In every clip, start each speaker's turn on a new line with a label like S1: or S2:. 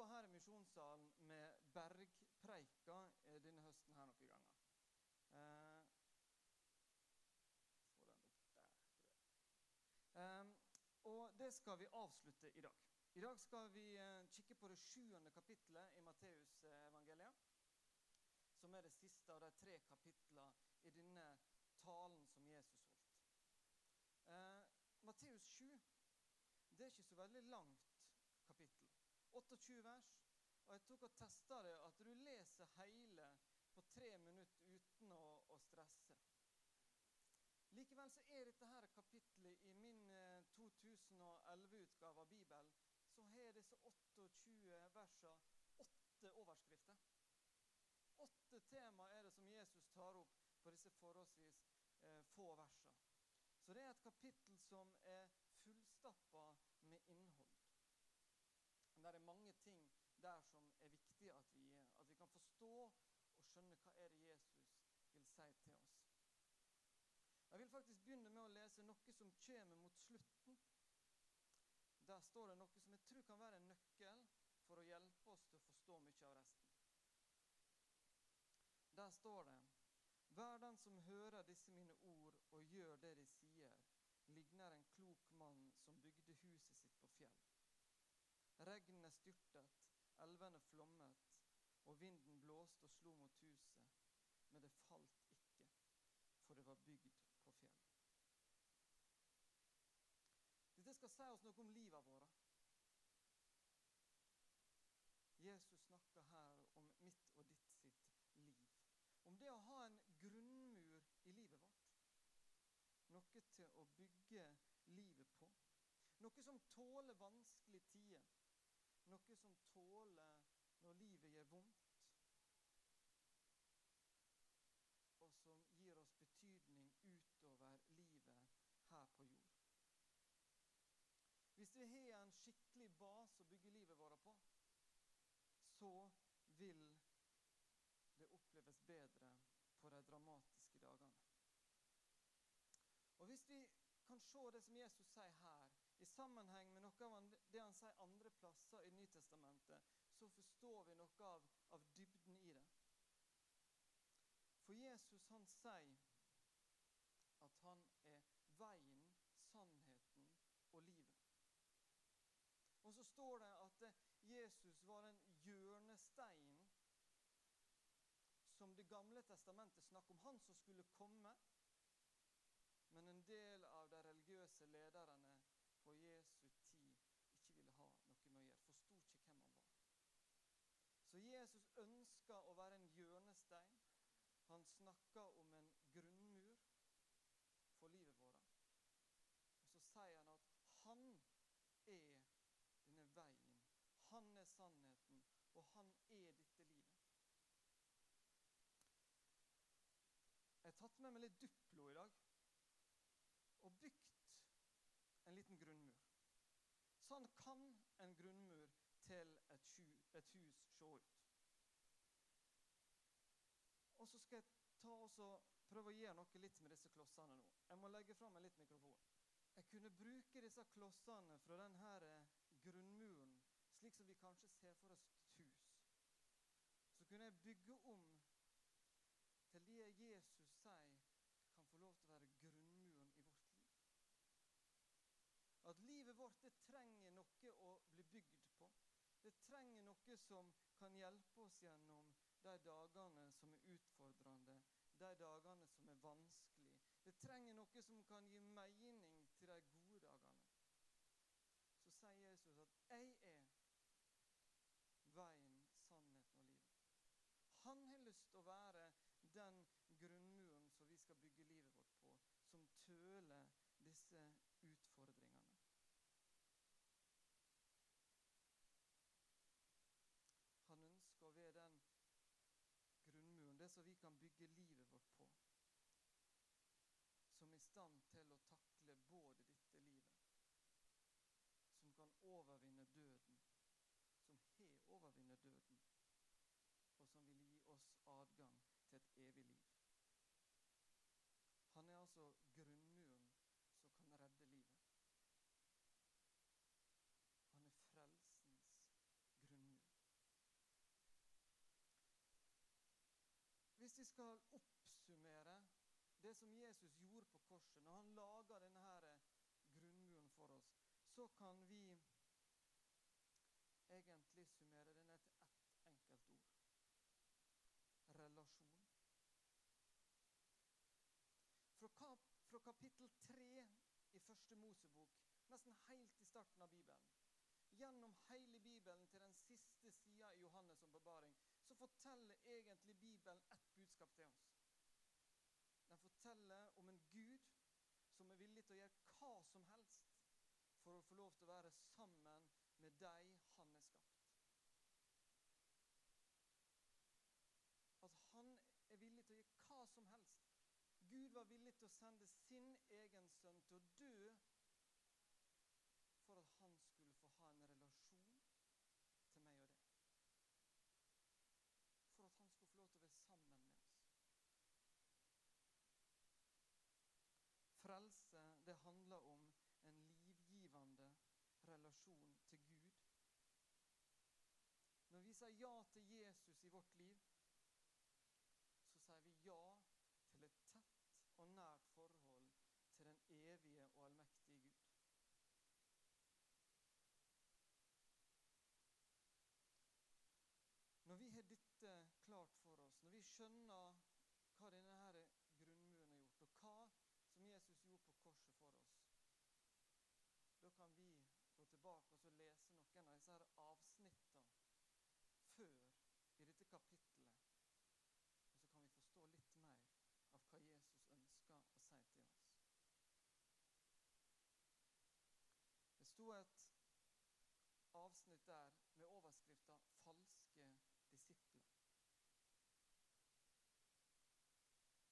S1: jobba her i Misjonssalen med bergpreika eh, denne høsten her noen ganger. Eh, få den opp der, tror jeg. Eh, og det skal vi avslutte i dag. I dag skal vi eh, kikke på det sjuende kapitlet i Matteusevangeliet. Som er det siste av de tre kapitlene i denne talen som Jesus holdt. Eh, Matteus 7 det er ikke så veldig langt kapittel. 28 vers. Og jeg tok og testa det, at du leser hele på tre minutter uten å, å stresse. Likevel så er dette her kapitlet i min eh, 2011-utgave av Bibelen, så har disse 28 versene åtte overskrifter. Åtte tema er det som Jesus tar opp på disse forholdsvis eh, få versene. Så det er et kapittel som er fullstappa med innhold. Det er mange ting der som er viktig at vi, at vi kan forstå og skjønne hva er det Jesus vil si til oss. Jeg vil faktisk begynne med å lese noe som kommer mot slutten. Der står det noe som jeg tror kan være en nøkkel for å hjelpe oss til å forstå mye av resten. Der står det Hver den som hører disse mine ord og gjør det de sier, ligner en klok mann som bygde huset sitt på fjell. Regnet styrtet, elvene flommet, og vinden blåste og slo mot huset, men det falt ikke, for det var bygd på fjell. Dette skal si oss noe om livet vårt. Jesus snakker her om mitt og ditt sitt liv. Om det å ha en grunnmur i livet vårt. Noe til å bygge livet på. Noe som tåler vanskelige tider. Noe som tåler når livet gjør vondt. Og som gir oss betydning utover livet her på jord. Hvis vi har en skikkelig base å bygge livet vårt på, så vil det oppleves bedre på de dramatiske dagene. Og Hvis vi kan se det som Jesus sier her, i sammenheng med noe av det han sier andre plasser i Nytestamentet, så forstår vi noe av, av dybden i det. For Jesus han sier at han er veien, sannheten og livet. Og så står det at Jesus var en hjørnesteinen som Det gamle testamentet snakker om. Han som skulle komme. Men en del av de religiøse lederne på Jesu tid ikke ville ha noe med å gjøre. Forsto ikke hvem han var. Så Jesus ønska å være en hjørnestein. Han snakka om en grunnmur for livet vårt. Og så sier han at han er denne veien. Han er sannheten, og han er dette livet. Jeg har tatt med meg litt Duplo i dag og bygd en liten grunnmur. Sånn kan en grunnmur til et, et hus se ut. Og så skal jeg ta og prøve å gjøre noe litt med disse klossene nå. Jeg må legge fram en litt mikrofon. Jeg kunne bruke disse klossene fra denne grunnmuren, slik som vi kanskje ser for oss et hus. Så kunne jeg bygge om til det Jesus sier kan få lov til å være grunnmuren i vårt liv. At livet vårt det trenger noe å bli bygd på. Det trenger noe som kan hjelpe oss gjennom de dagene som er utfordrende, de dagene som er vanskelig. Det trenger noe som kan gi mening til de gode dagene. Så sier Jesus at 'jeg er veien, sannheten og livet'. Han har lyst til å være den grunnmuren som vi skal bygge livet vårt på, som tøler disse utfordringene. Han ønsker å være den grunnmuren, det som vi kan bygge livet vårt på, som er i stand til å takle både dette livet, som kan overvinne døden, som har overvunnet døden, og som vil gi oss adgang til et evig liv. Han er altså grunnmuren som kan redde livet. Han er frelsens grunnmur. Vi skal oppsummere det som Jesus gjorde på korset, når han laga denne her grunnmuren for oss, så kan vi egentlig summere det ned til ett enkelt ord. Relasjon. Fra, kap, fra kapittel tre i første Mosebok, nesten helt i starten av Bibelen, gjennom hele Bibelen til den siste sida i Johannes' åpenbaring, så forteller egentlig Bibelen ett budskap til oss. Den forteller om en Gud som er villig til å gjøre hva som helst for å få lov til å være sammen med deg han er skapt. At han er villig til å gjøre hva som helst. Gud var villig til å sende sin egen sønn til å dø for at han skulle få ha en relasjon til meg og deg. For at han skulle få lov til å være sammen med oss. Frelse, det handler om en livgivende relasjon til Gud. Når vi sier ja til Jesus i vårt liv, så sier vi ja til et tett og nært forhold til den evige og allmektige Gud. Når vi har dette klart for oss, når vi skjønner hva denne her grunnmuren har gjort, og hva som Jesus gjorde på korset for oss, da kan vi gå tilbake og lese noen av disse avsnittene før i dette kapittelet. Og så kan vi forstå litt mer av hva Jesus ønsker å si til oss. Det sto et avsnitt der med overskrifta 'Falske disipler'.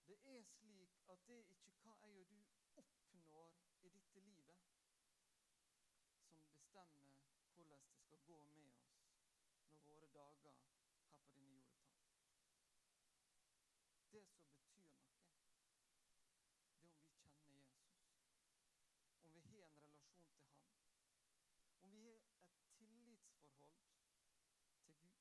S1: Det er slik at det er ikke hva jeg og du oppnår i dette livet, som bestemmer hvordan det skal gå med oss når våre dager her på denne jorda tar. Det som betyr noe, det er om vi kjenner Jesus. Om vi har en relasjon til Han. Om vi har et tillitsforhold til Gud.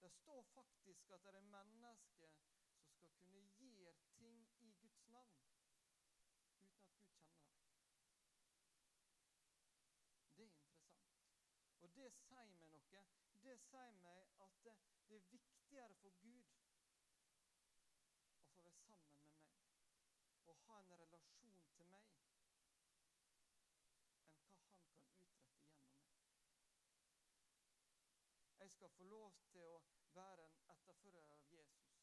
S1: Det står faktisk at det er mennesker som skal kunne gjøre ting i Guds navn uten at Gud kjenner dem. Det er interessant. Og det sier meg noe. Det sier meg at det, er viktigere for Gud å få være sammen med meg og ha en relasjon til meg enn hva han kan utrette gjennom meg. Jeg skal få lov til å være en etterfører av Jesus.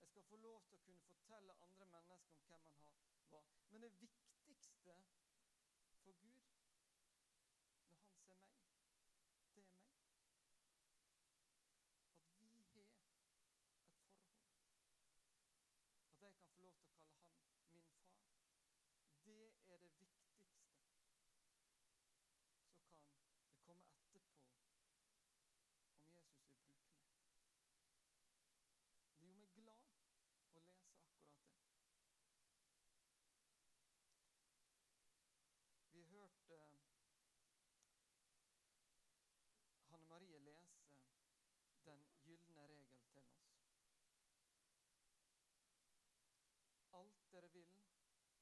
S1: Jeg skal få lov til å kunne fortelle andre mennesker om hvem han var. Men det viktigste for Gud når han ser meg, det er meg. At vi har et forhold. At jeg kan få lov til å kalle han min far. Det er det viktigste. Så kan det komme etterpå om Jesus vil bruke meg. Det gjorde meg glad å lese akkurat det. Vi har hørt eh, Hanne Marie lese Den gylne regel til oss. Alt dere vil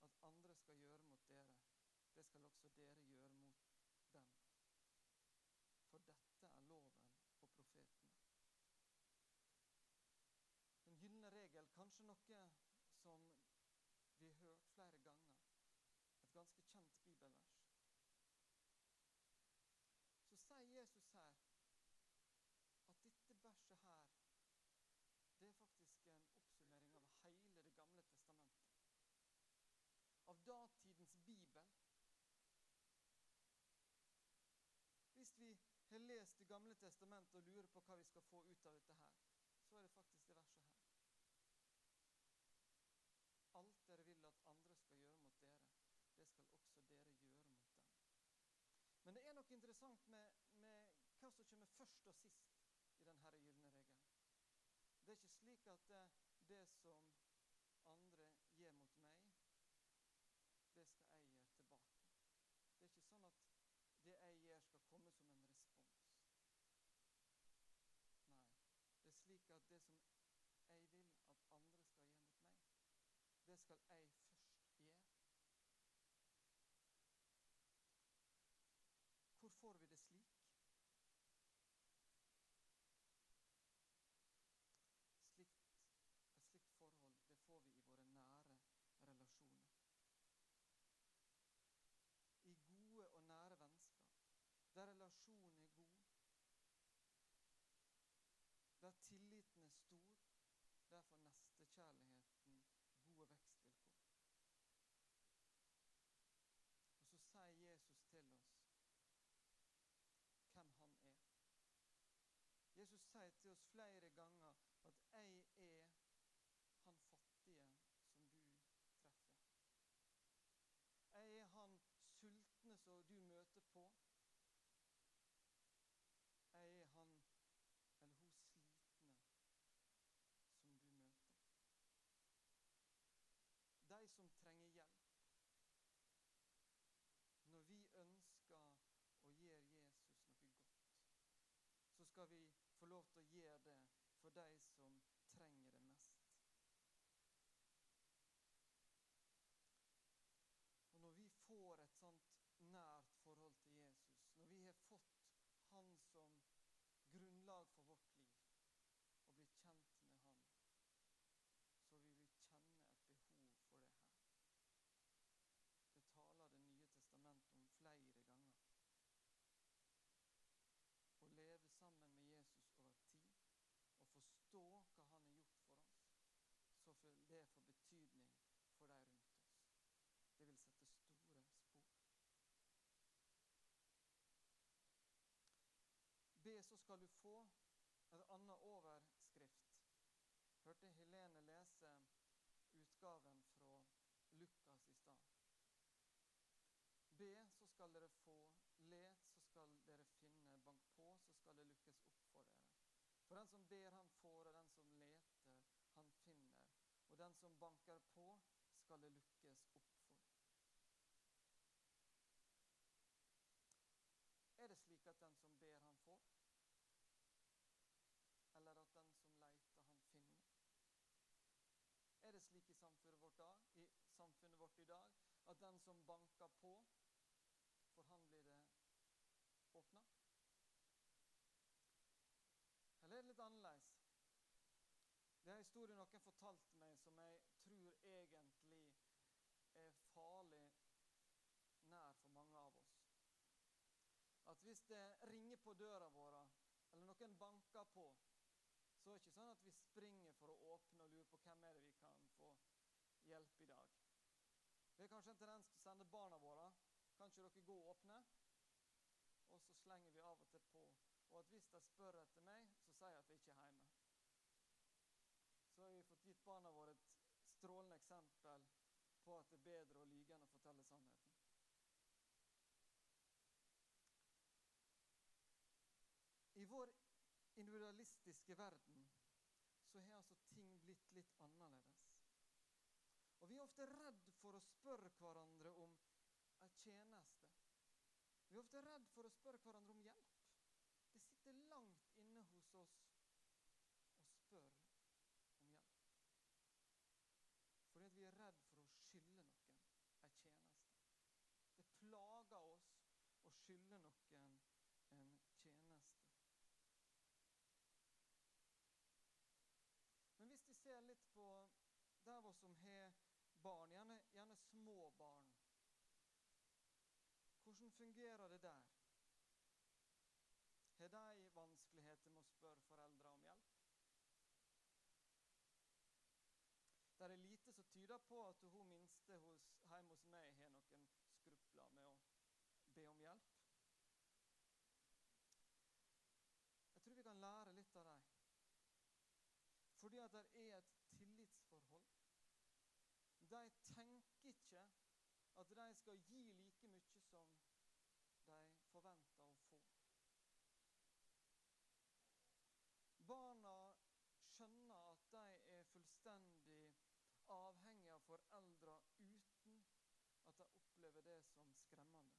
S1: at andre skal gjøre mot dere, også dere gjør mot dem. For dette er loven og profetene. Den gylne regel, kanskje noe som vi har hørt flere ganger. Et ganske kjent bibelvers. Så sier Jesus her at dette verset her, det er faktisk en oppsummering av hele Det gamle testamentet. Av datidens bibel. Hvis vi har lest Det gamle testamentet og lurer på hva vi skal få ut av dette her, så er det faktisk det verset her. Alt dere vil at andre skal gjøre mot dere, det skal også dere gjøre mot dem. Men det er noe interessant med, med hva som kommer først og sist i denne gylne regelen. Det er ikke slik at det, det som andre gjør mot meg, det skal jeg gjøre tilbake. Det er ikke sånn at det jeg gjør, skal komme som en som jeg vil at andre skal gjøre mot meg, det skal jeg først gjøre. Hvor får vi det slik? Slikt, et slikt forhold det får vi i våre nære relasjoner. I gode og nære vennskap, der relasjonen er god, der tillit der får nestekjærligheten gode vekstvilkår. Og så sier Jesus til oss hvem han er. Jesus sier til oss flere ganger at 'jeg er han fattige som du treffer'. Jeg er han sultne som du møter på. Jeg er han eller hun slitne som du møter. De som trenger hjelp. Når vi ønsker å gjøre Jesus noe godt, så skal vi få lov til å gjøre det for de som trenger det mest. Og når vi får et sånt nært forhold til Jesus, når vi har fått Han som grunnlag for vårt liv, og blir kjent med Han, så vil vi kjenne et behov for det her. Det taler Det nye testamentet om flere ganger. Å leve sammen med Jesus over tid og forstå hva han har gjort for oss, så vil det få betydning for de rundt oss. Det vil sette store spor. Be, så skal du få en annen overskrift. Hørte Helene lese utgaven fra Lukas i stad. Be, så skal dere få. Let, så skal dere finne. Bank på, så skal det lukkes opp for dere. For den som ber, han får, og den som leter, han finner. Og den som banker på, skal det lukkes opp for. Er det slik at den som ber, han får? Eller at den som leter, han finner? Er det slik i samfunnet vårt, da, i samfunnet vårt i dag at den som banker på, for han blir det åpna? Eller er det litt annerledes? Det er en historie noen fortalte meg som jeg tror egentlig er farlig nær for mange av oss. At hvis det ringer på døra vår, eller noen banker på, så er det ikke sånn at vi springer for å åpne og lurer på hvem er det vi kan få hjelp i dag. Vi har kanskje en tendens til å sende barna våre. Kan ikke dere gå og åpne? Og så slenger vi av og til på. Og at hvis de spør etter meg, så sier jeg at jeg ikke er hjemme. Så har vi fått gitt barna våre et strålende eksempel på at det er bedre å lyge enn å fortelle sannheten. I vår individualistiske verden så har altså ting blitt litt annerledes. Og vi er ofte redd for å spørre hverandre om en tjeneste. Vi er ofte redd for å spørre hverandre om hjelp. Det sitter langt inne hos oss å spørre om hjelp. Fordi vi er redd for å skylde noen en tjeneste. Det plager oss å skylde noen en tjeneste. Men hvis vi ser litt på der oss som har barn, gjerne, gjerne små barn Hvordan fungerer det der? Har de vanskeligheter med å spørre foreldre om hjelp? Det er lite som tyder på at hun minste hos, hjemme hos meg har noen skrupler med å be om hjelp. Jeg tror vi kan lære litt av dem. Fordi at det er et. De tenker ikke at de skal gi like mye som de forventer å få. Barna skjønner at de er fullstendig avhengige av foreldre uten at de opplever det som skremmende.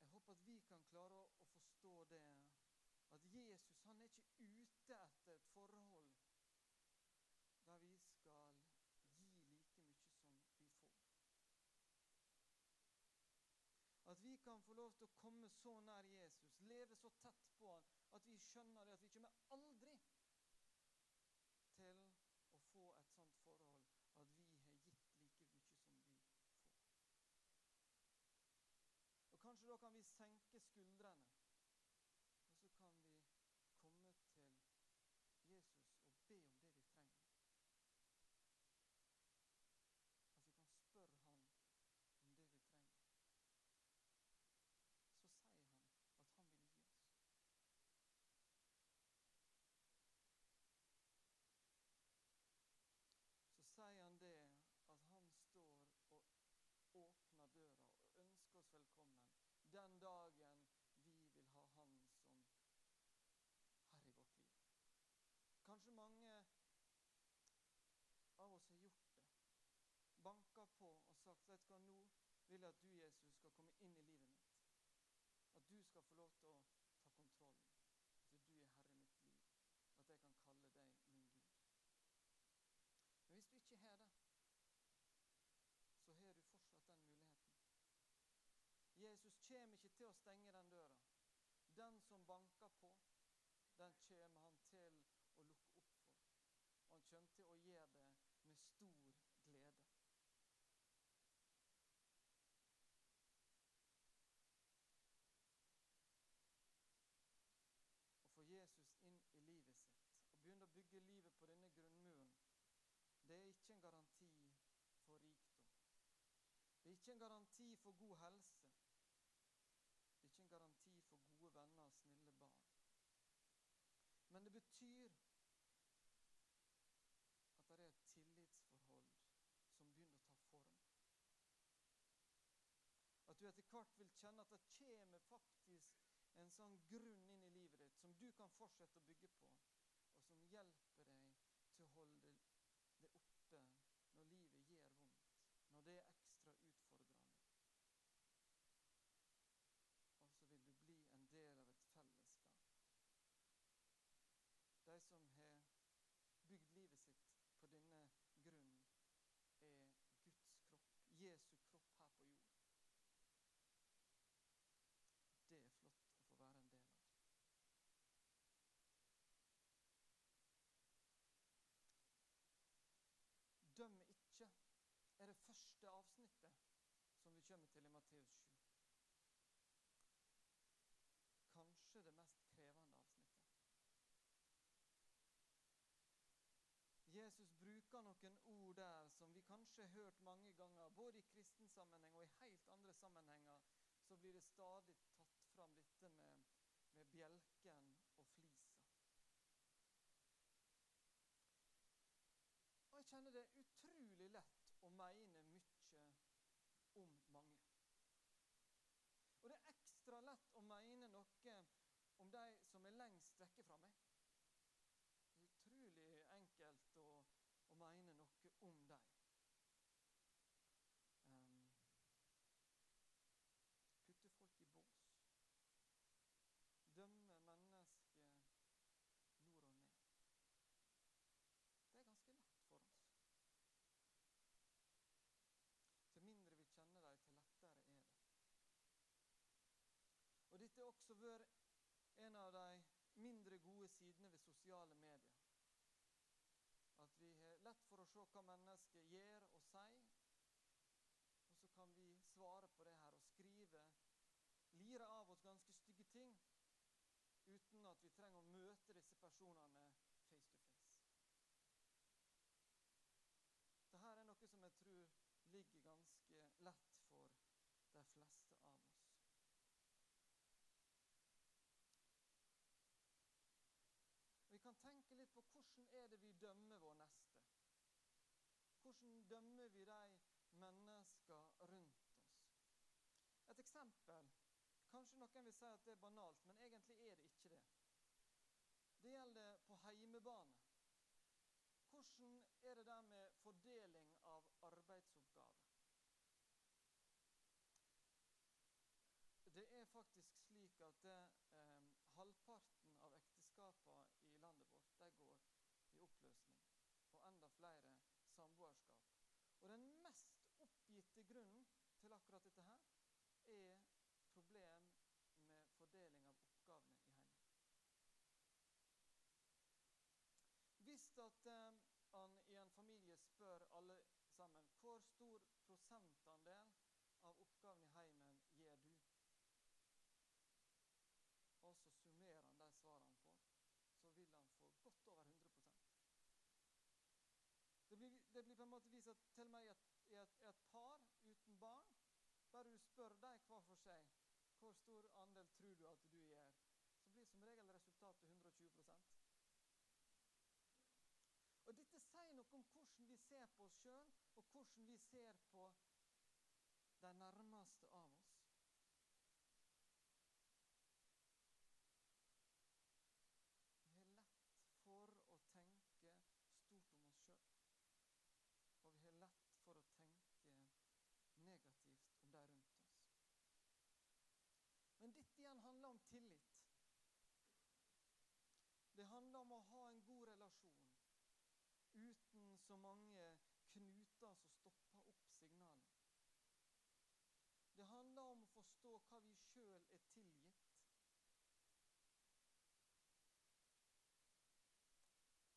S1: Jeg håper at vi kan klare å Jesus han er ikke ute etter et forhold der vi skal gi like mye som vi får. At vi kan få lov til å komme så nær Jesus, leve så tett på han, at vi skjønner det at vi kommer aldri til å få et sånt forhold at vi har gitt like mye som vi får. Og Kanskje da kan vi senke skuldrene, og så kan vi komme til Jesus og be om det vi trenger. At vi kan spørre han om det vi trenger. Så sier han at han vil gi oss. Så sier han det at han står og åpner døra og ønsker oss velkommen den dagen vi vil ha han som herre i vårt liv. Kanskje mange av oss har gjort det. Banka på og sagt vet du hva, nå vil jeg at du, Jesus, skal komme inn i livet mitt. At du skal få lov til å ta kontroll. At du er herre i mitt liv. At jeg kan kalle deg min Gud. Men hvis du ikke har det, så har du fortsatt den muligheten. Jesus kommer ikke til å stenge den døra. Den som banker på, den kommer han til å lukke opp for. Og han kommer til å gjøre det med stor glede. Å få Jesus inn i livet sitt og begynne å bygge livet på denne grunnmuren, det er ikke en garanti for rikdom. Det er ikke en garanti for god helse. Det er ikke en garanti for gode venner og snille barn. Men det betyr at det er et tillitsforhold som begynner å ta form. At du etter hvert vil kjenne at det kommer faktisk en sånn grunn inn i livet ditt som du kan fortsette å bygge på, og som hjelper deg til å holde det, det oppe når livet gjør vondt, når det er ekstra utfordrende. Og så vil du bli en del av et fellesskap. De som har bygd livet sitt på denne grunnen, er Guds kropp, Jesu kropp her på jord. Det er flott å få være en del av. Døm ikke er det første avsnittet som vi kommer til i Matteus 7. Kanskje det mest krevende avsnittet. Jesus bruker noen ord der som vi kanskje har hørt mange ganger, både i kristen sammenheng og i helt andre sammenhenger. Så blir det stadig tatt fram dette med, med bjelken og flisa. Og jeg kjenner det utrolig lett å mene mye om mange. Og det er ekstra lett å mene noe om de som er lengst vekke fra meg. Det er utrolig enkelt å, å mene noe om dem. Um, putte folk i bås. Dømme mennesker nord og ned. Det er ganske lett for oss. Til mindre vi kjenner dem, til lettere er det. Og dette har også vært en av de mindre gode sidene ved sosiale medier. At vi har lett for å se hva mennesker gjør og sier. Og så kan vi svare på det her og skrive, lire av oss ganske stygge ting uten at vi trenger å møte disse personene face to face. Dette er noe som jeg tror ligger ganske lett for de fleste av oss. Vi kan tenke litt på hvordan er det vi dømmer vår neste. Hvordan dømmer vi de mennesker rundt oss? Et eksempel. Kanskje noen vil si at det er banalt, men egentlig er det ikke det. Det gjelder på heimebane. Hvordan er det der med fordeling av arbeidsoppgaver? Det er faktisk slik at det, eh, halvparten flere samboerskap. Og den mest oppgitte grunnen til akkurat dette her er problem med fordeling av oppgavene i hjemmet. Hvis at eh, han i en familie spør alle sammen hvor stor prosentandel av oppgavene i heimen gjør du? Og så summerer han de svarene han får, så vil han få godt over 100 det blir, på en måte vist at til og med i et, i et, et par uten barn. Bare du spør dem hver for seg hvor stor andel tror du at du gjør, så blir som regel resultatet 120% Og Dette sier noe om hvordan vi ser på oss sjøl, og hvordan vi ser på de nærmeste av oss. Vi har lett for å tenke stort om oss sjøl. Og vi har lett for å tenke negativt om de rundt oss. Men dette igjen handler om tillit. Det handler om å ha en god relasjon uten så mange knuter som stopper opp signalet. Det handler om å forstå hva vi sjøl er tilgitt.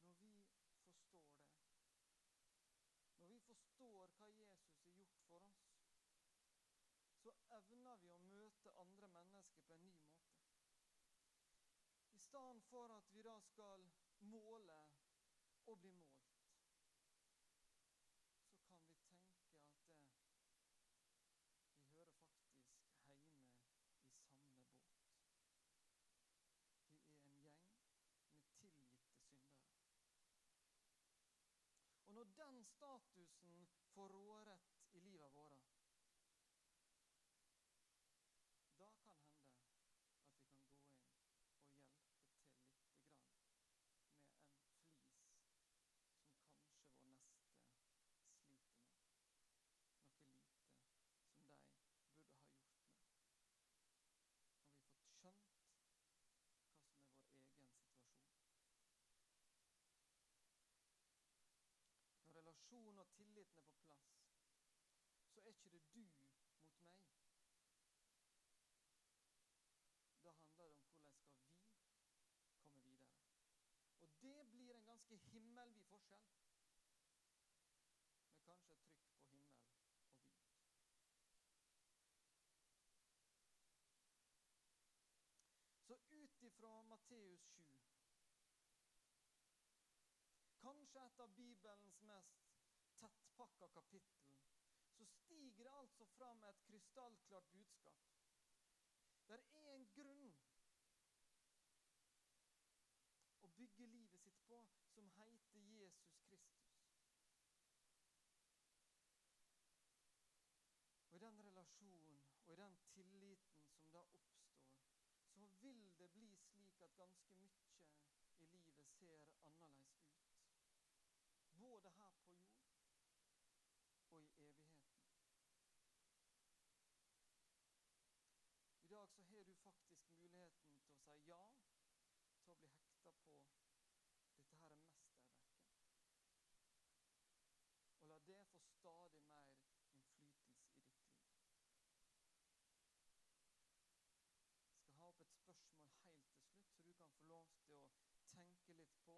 S1: Når vi forstår det, når vi forstår hva Jesus har gjort for oss, så evner vi å møte andre mennesker på en ny måte. Stedet for at vi da skal måle og bli målt, så kan vi tenke at eh, vi hører faktisk hjemme i samme båt. Vi er en gjeng med tilgitte syndere. Og når den statusen får råderett i livet vårt, da kan hende at vi kan gå inn og hjelpe til lite grann med en flis som kanskje vår neste sliter med. Noe lite som de burde ha gjort med. Når vi har fått skjønt hva som er vår egen situasjon. Når tilliten er på plass, så er ikke det du mot meg. Da handler det om hvordan skal vi komme videre. Og det blir en ganske himmelvid forskjell. Med kanskje et trykk på himmel og vid. Så ut ifra Matteus 7 Kanskje et av Bibelens mest tettpakka kapittel, så stiger det altså fram et krystallklart budskap. Det er en grunn å bygge livet sitt på som heter Jesus Kristus. Og I den relasjonen og i den tilliten som da oppstår, så vil det bli slik at ganske mye i livet ser annerledes ut. Både her på jord og i evigheten. I dag så har du faktisk muligheten til å si ja til å bli hekta på dette her er mesterverket. Og la det få stadig mer innflytelse i ditt liv. Jeg skal ha opp et spørsmål helt til slutt, så du kan få lov til å tenke litt på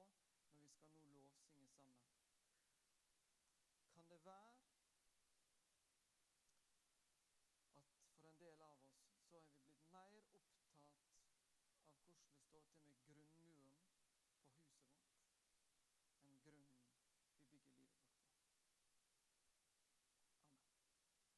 S1: når vi skal nå lovsynge sammen. Kan det være at for en del av oss så er vi blitt mer opptatt av hvordan det står til med grunn